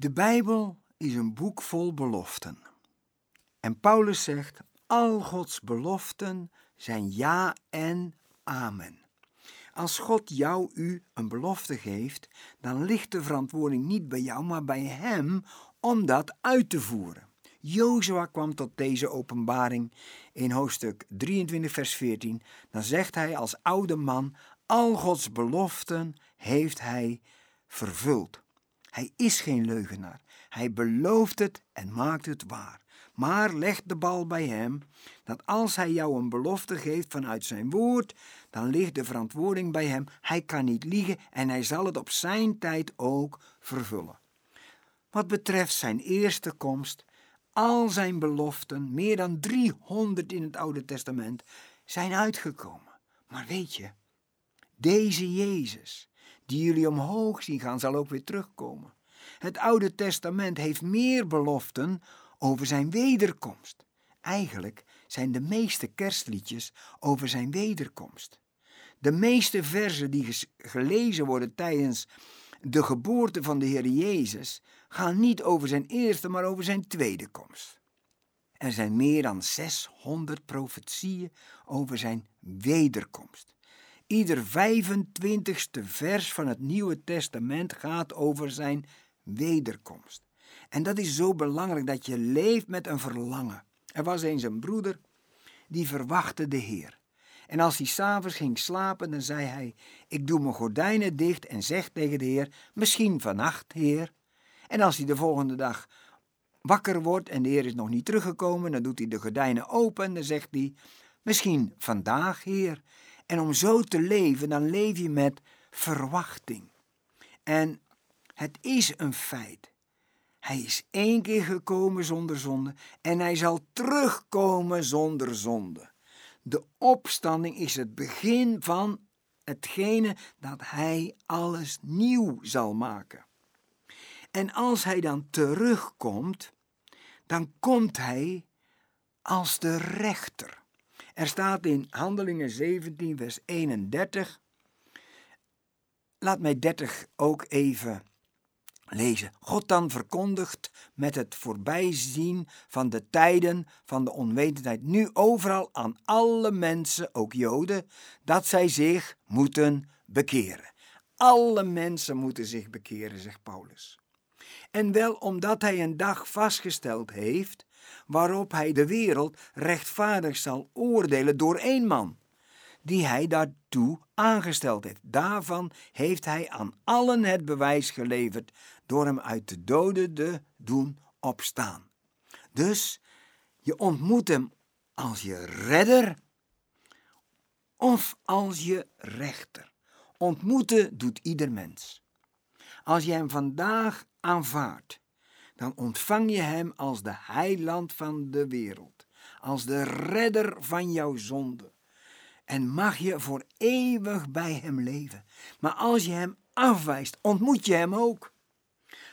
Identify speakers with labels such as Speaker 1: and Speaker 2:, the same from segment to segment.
Speaker 1: De Bijbel is een boek vol beloften. En Paulus zegt: al Gods beloften zijn ja en amen. Als God jou u een belofte geeft, dan ligt de verantwoording niet bij jou, maar bij Hem om dat uit te voeren. Jozua kwam tot deze openbaring in hoofdstuk 23, vers 14. Dan zegt hij als oude man: Al Gods beloften heeft hij vervuld. Hij is geen leugenaar. Hij belooft het en maakt het waar. Maar leg de bal bij hem dat als hij jou een belofte geeft vanuit zijn woord, dan ligt de verantwoording bij hem. Hij kan niet liegen en hij zal het op zijn tijd ook vervullen. Wat betreft zijn eerste komst, al zijn beloften, meer dan 300 in het Oude Testament, zijn uitgekomen. Maar weet je, deze Jezus, die jullie omhoog zien gaan, zal ook weer terugkomen. Het Oude Testament heeft meer beloften over zijn wederkomst. Eigenlijk zijn de meeste kerstliedjes over zijn wederkomst. De meeste versen die gelezen worden tijdens de geboorte van de Heer Jezus gaan niet over zijn eerste, maar over zijn tweede komst. Er zijn meer dan 600 profetieën over zijn wederkomst. Ieder 25ste vers van het Nieuwe Testament gaat over zijn wederkomst. En dat is zo belangrijk dat je leeft met een verlangen. Er was eens een broeder die verwachtte de Heer. En als hij s'avonds ging slapen, dan zei hij: Ik doe mijn gordijnen dicht en zeg tegen de Heer: Misschien vannacht, Heer. En als hij de volgende dag wakker wordt en de Heer is nog niet teruggekomen, dan doet hij de gordijnen open en dan zegt hij: Misschien vandaag, Heer. En om zo te leven, dan leef je met verwachting. En het is een feit. Hij is één keer gekomen zonder zonde en hij zal terugkomen zonder zonde. De opstanding is het begin van hetgene dat hij alles nieuw zal maken. En als hij dan terugkomt, dan komt hij als de rechter. Er staat in Handelingen 17, vers 31. Laat mij 30 ook even lezen. God dan verkondigt met het voorbijzien van de tijden van de onwetendheid nu overal aan alle mensen, ook Joden, dat zij zich moeten bekeren. Alle mensen moeten zich bekeren, zegt Paulus. En wel omdat hij een dag vastgesteld heeft waarop hij de wereld rechtvaardig zal oordelen door één man die hij daartoe aangesteld heeft. Daarvan heeft hij aan allen het bewijs geleverd door hem uit de doden te doen opstaan. Dus je ontmoet hem als je redder of als je rechter. Ontmoeten doet ieder mens. Als je hem vandaag aanvaardt, dan ontvang je hem als de heiland van de wereld, als de redder van jouw zonde en mag je voor eeuwig bij Hem leven. Maar als je Hem afwijst, ontmoet je Hem ook.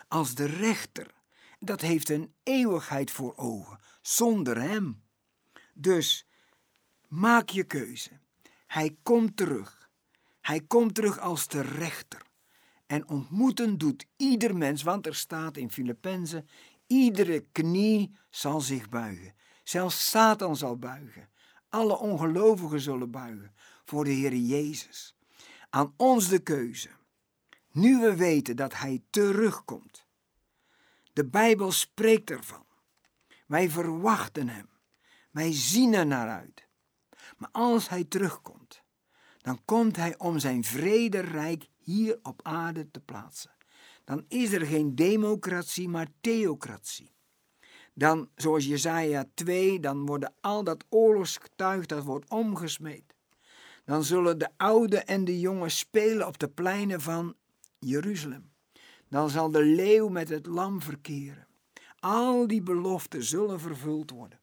Speaker 1: Als de rechter, dat heeft een eeuwigheid voor ogen, zonder Hem. Dus maak je keuze. Hij komt terug. Hij komt terug als de rechter. En ontmoeten doet ieder mens, want er staat in Filippenzen: iedere knie zal zich buigen. Zelfs Satan zal buigen. Alle ongelovigen zullen buigen voor de Heer Jezus. Aan ons de keuze. Nu we weten dat Hij terugkomt. De Bijbel spreekt ervan. Wij verwachten Hem. Wij zien er naar uit. Maar als Hij terugkomt, dan komt Hij om Zijn vrederijk hier op aarde te plaatsen. Dan is er geen democratie, maar theocratie. Dan, zoals Jezaja 2, dan worden al dat oorlogsgetuig, dat wordt omgesmeed. Dan zullen de oude en de jonge spelen op de pleinen van Jeruzalem. Dan zal de leeuw met het lam verkeren. Al die beloften zullen vervuld worden.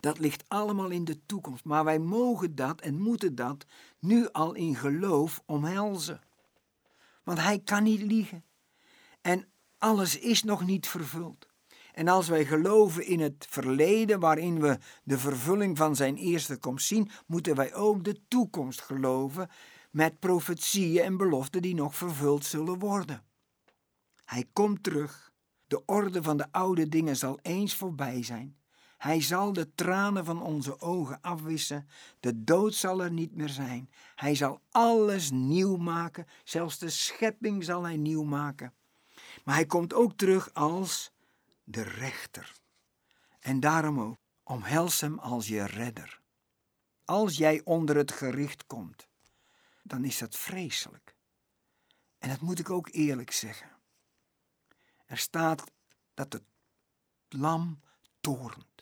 Speaker 1: Dat ligt allemaal in de toekomst, maar wij mogen dat en moeten dat nu al in geloof omhelzen. Want hij kan niet liegen. En alles is nog niet vervuld. En als wij geloven in het verleden waarin we de vervulling van zijn eerste komst zien, moeten wij ook de toekomst geloven met profetieën en beloften die nog vervuld zullen worden. Hij komt terug. De orde van de oude dingen zal eens voorbij zijn. Hij zal de tranen van onze ogen afwissen. De dood zal er niet meer zijn. Hij zal alles nieuw maken. Zelfs de schepping zal hij nieuw maken. Maar hij komt ook terug als de rechter. En daarom ook, omhels hem als je redder. Als jij onder het gericht komt, dan is dat vreselijk. En dat moet ik ook eerlijk zeggen. Er staat dat het lam toornt.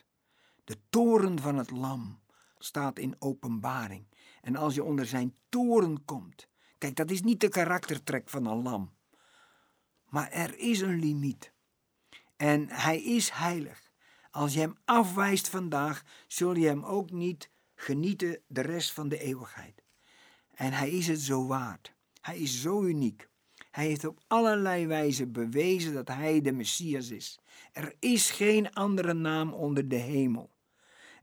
Speaker 1: De toren van het lam staat in openbaring. En als je onder zijn toren komt, kijk, dat is niet de karaktertrek van een lam. Maar er is een limiet. En hij is heilig. Als je hem afwijst vandaag, zul je hem ook niet genieten de rest van de eeuwigheid. En hij is het zo waard. Hij is zo uniek. Hij heeft op allerlei wijzen bewezen dat hij de Messias is. Er is geen andere naam onder de hemel.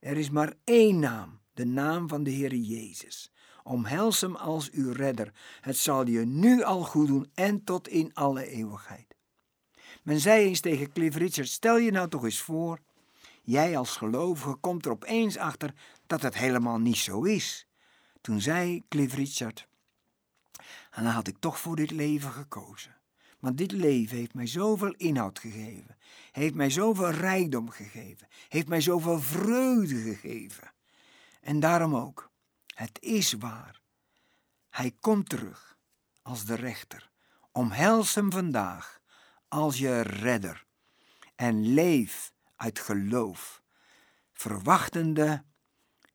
Speaker 1: Er is maar één naam, de naam van de Heer Jezus. Omhels hem als uw redder. Het zal je nu al goed doen en tot in alle eeuwigheid. Men zei eens tegen Cliff Richard: Stel je nou toch eens voor, jij als gelovige komt er opeens achter dat het helemaal niet zo is. Toen zei Cliff Richard: En dan had ik toch voor dit leven gekozen. Want dit leven heeft mij zoveel inhoud gegeven, heeft mij zoveel rijkdom gegeven, heeft mij zoveel vreugde gegeven. En daarom ook, het is waar. Hij komt terug als de rechter. Omhels hem vandaag als je redder en leef uit geloof, verwachtende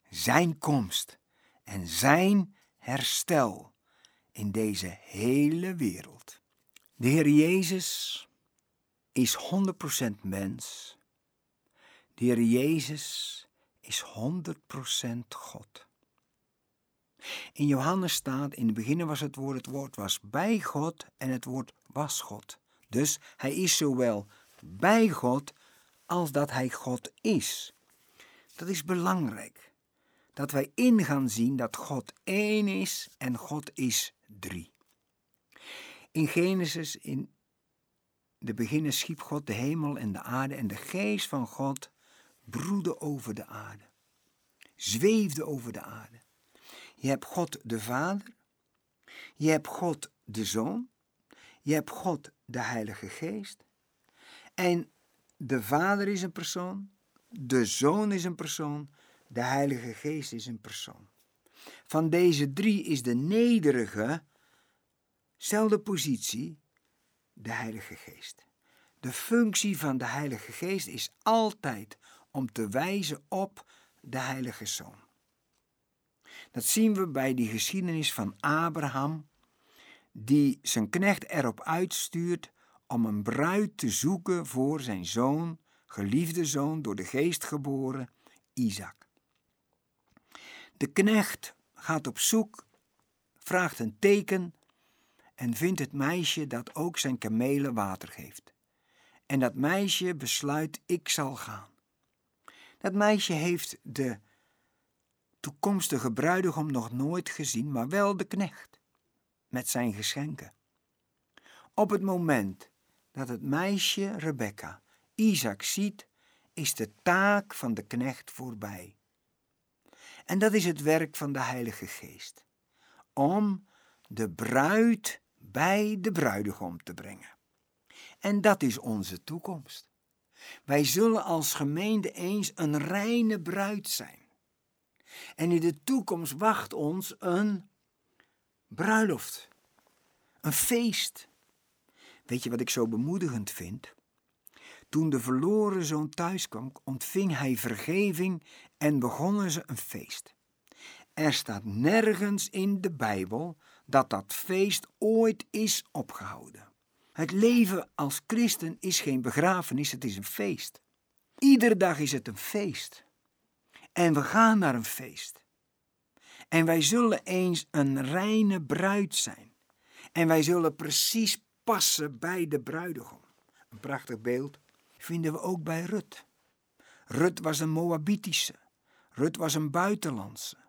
Speaker 1: zijn komst en zijn herstel in deze hele wereld. De Heer Jezus is 100% mens. De Heer Jezus is 100% God. In Johannes staat, in het begin was het woord, het woord was bij God en het woord was God. Dus hij is zowel bij God als dat hij God is. Dat is belangrijk. Dat wij in gaan zien dat God één is en God is drie. In Genesis, in de beginnen schiep God de hemel en de aarde en de geest van God broedde over de aarde, zweefde over de aarde. Je hebt God de Vader, je hebt God de Zoon, je hebt God de Heilige Geest. En de Vader is een persoon, de Zoon is een persoon, de Heilige Geest is een persoon. Van deze drie is de nederige, zelfde positie, de Heilige Geest. De functie van de Heilige Geest is altijd om te wijzen op de Heilige Zoon. Dat zien we bij die geschiedenis van Abraham die zijn knecht erop uitstuurt om een bruid te zoeken voor zijn zoon, geliefde zoon, door de geest geboren, Isaac. De knecht gaat op zoek, vraagt een teken en vindt het meisje dat ook zijn kamelen water geeft. En dat meisje besluit: ik zal gaan. Dat meisje heeft de toekomstige bruidegom nog nooit gezien, maar wel de knecht met zijn geschenken. Op het moment dat het meisje Rebecca Isaac ziet, is de taak van de knecht voorbij. En dat is het werk van de Heilige Geest, om de bruid bij de bruidegom te brengen. En dat is onze toekomst. Wij zullen als gemeente eens een reine bruid zijn. En in de toekomst wacht ons een bruiloft. Een feest. Weet je wat ik zo bemoedigend vind? Toen de verloren zoon thuis kwam, ontving hij vergeving en begonnen ze een feest. Er staat nergens in de Bijbel dat dat feest ooit is opgehouden. Het leven als christen is geen begrafenis, het is een feest. Iedere dag is het een feest. En we gaan naar een feest. En wij zullen eens een reine bruid zijn. En wij zullen precies passen bij de bruidegom. Een prachtig beeld vinden we ook bij Rut. Rut was een Moabitische. Rut was een buitenlandse.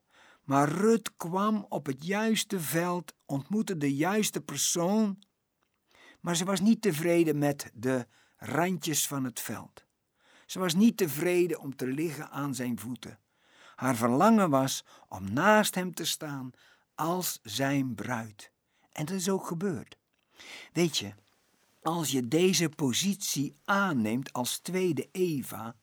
Speaker 1: Maar Rut kwam op het juiste veld, ontmoette de juiste persoon. Maar ze was niet tevreden met de randjes van het veld. Ze was niet tevreden om te liggen aan zijn voeten. Haar verlangen was om naast hem te staan als zijn bruid. En dat is ook gebeurd. Weet je, als je deze positie aanneemt als tweede Eva,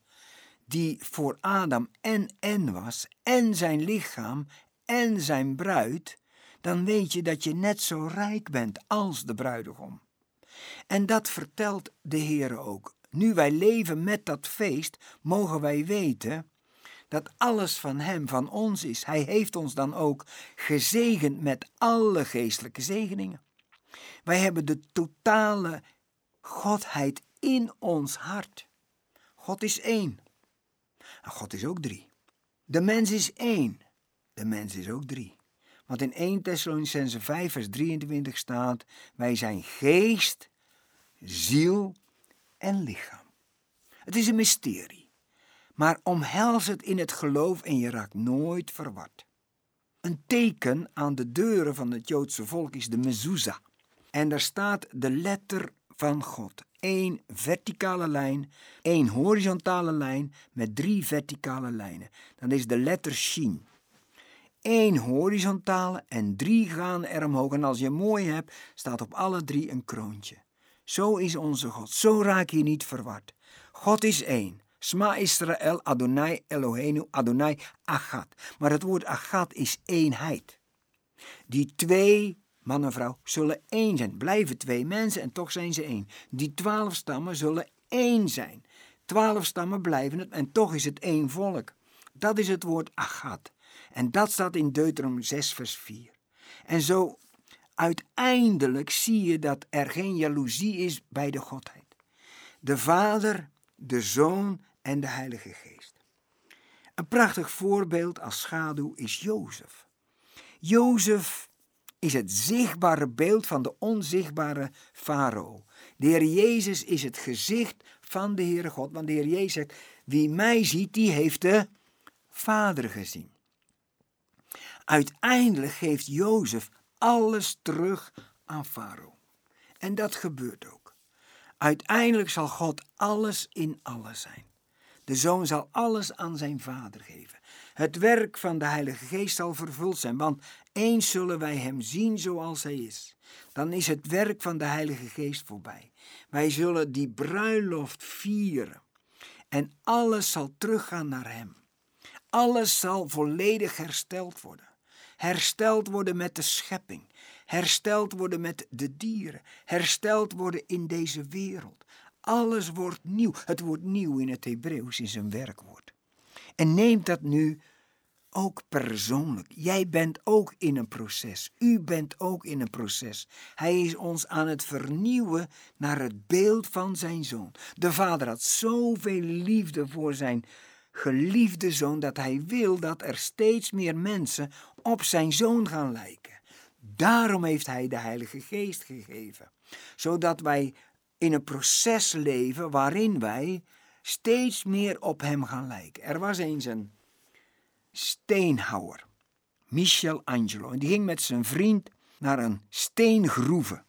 Speaker 1: die voor Adam en en was, en zijn lichaam en zijn bruid, dan weet je dat je net zo rijk bent als de bruidegom. En dat vertelt de Heer ook. Nu wij leven met dat feest, mogen wij weten dat alles van Hem, van ons is. Hij heeft ons dan ook gezegend met alle geestelijke zegeningen. Wij hebben de totale Godheid in ons hart. God is één. En God is ook drie. De mens is één. De mens is ook drie. Want in 1 Thessalonicense 5 vers 23 staat, wij zijn geest, ziel en lichaam. Het is een mysterie, maar omhels het in het geloof en je raakt nooit verward. Een teken aan de deuren van het Joodse volk is de mezuzah. En daar staat de letter van God. Eén verticale lijn, één horizontale lijn met drie verticale lijnen. Dat is de letter Shin. Eén horizontale en drie gaan er omhoog. En als je mooi hebt, staat op alle drie een kroontje. Zo is onze God. Zo raak je niet verward. God is één. Sma Israël, Adonai Eloheinu, Adonai Achat. Maar het woord Achat is eenheid. Die twee man en vrouw zullen één zijn. Blijven twee mensen en toch zijn ze één. Die twaalf stammen zullen één zijn. Twaalf stammen blijven het en toch is het één volk. Dat is het woord Achat. En dat staat in Deuteronom 6, vers 4. En zo uiteindelijk zie je dat er geen jaloezie is bij de Godheid. De Vader, de Zoon en de Heilige Geest. Een prachtig voorbeeld als schaduw is Jozef. Jozef is het zichtbare beeld van de onzichtbare farao. De Heer Jezus is het gezicht van de Heere God. Want de Heer Jezus zegt, wie mij ziet, die heeft de Vader gezien. Uiteindelijk geeft Jozef alles terug aan Farao. En dat gebeurt ook. Uiteindelijk zal God alles in alles zijn. De zoon zal alles aan zijn vader geven. Het werk van de Heilige Geest zal vervuld zijn, want eens zullen wij Hem zien zoals Hij is. Dan is het werk van de Heilige Geest voorbij. Wij zullen die bruiloft vieren. En alles zal teruggaan naar Hem. Alles zal volledig hersteld worden. Hersteld worden met de schepping. Hersteld worden met de dieren. Hersteld worden in deze wereld. Alles wordt nieuw. Het woord nieuw in het Hebreeuws is een werkwoord. En neem dat nu ook persoonlijk. Jij bent ook in een proces. U bent ook in een proces. Hij is ons aan het vernieuwen naar het beeld van zijn zoon. De vader had zoveel liefde voor zijn geliefde zoon dat hij wil dat er steeds meer mensen op zijn zoon gaan lijken. Daarom heeft hij de Heilige Geest gegeven, zodat wij in een proces leven waarin wij steeds meer op hem gaan lijken. Er was eens een steenhouwer, Michelangelo, en die ging met zijn vriend naar een steengroeve.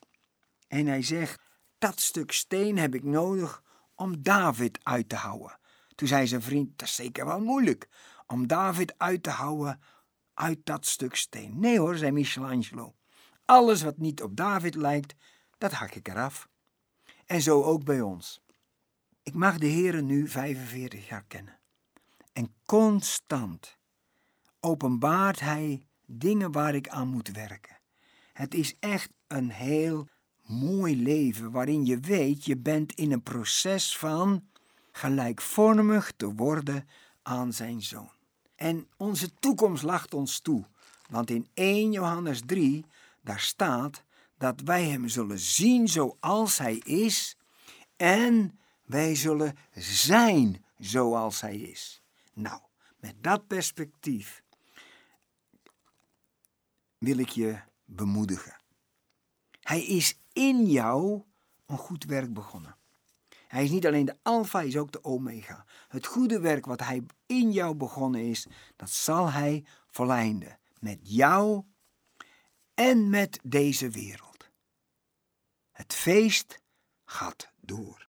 Speaker 1: En hij zegt: Dat stuk steen heb ik nodig om David uit te houden. Toen zei zijn vriend: Dat is zeker wel moeilijk om David uit te houden uit dat stuk steen. Nee hoor, zei Michelangelo. Alles wat niet op David lijkt, dat hak ik eraf. En zo ook bij ons. Ik mag de Heere nu 45 jaar kennen. En constant openbaart Hij dingen waar ik aan moet werken. Het is echt een heel mooi leven waarin je weet je bent in een proces van gelijkvormig te worden aan zijn zoon. En onze toekomst lacht ons toe, want in 1 Johannes 3 daar staat dat wij hem zullen zien zoals hij is en wij zullen zijn zoals hij is. Nou, met dat perspectief wil ik je bemoedigen. Hij is in jou een goed werk begonnen. Hij is niet alleen de alfa, hij is ook de omega. Het goede werk wat hij in jou begonnen is, dat zal hij volleinden. Met jou en met deze wereld. Het feest gaat door.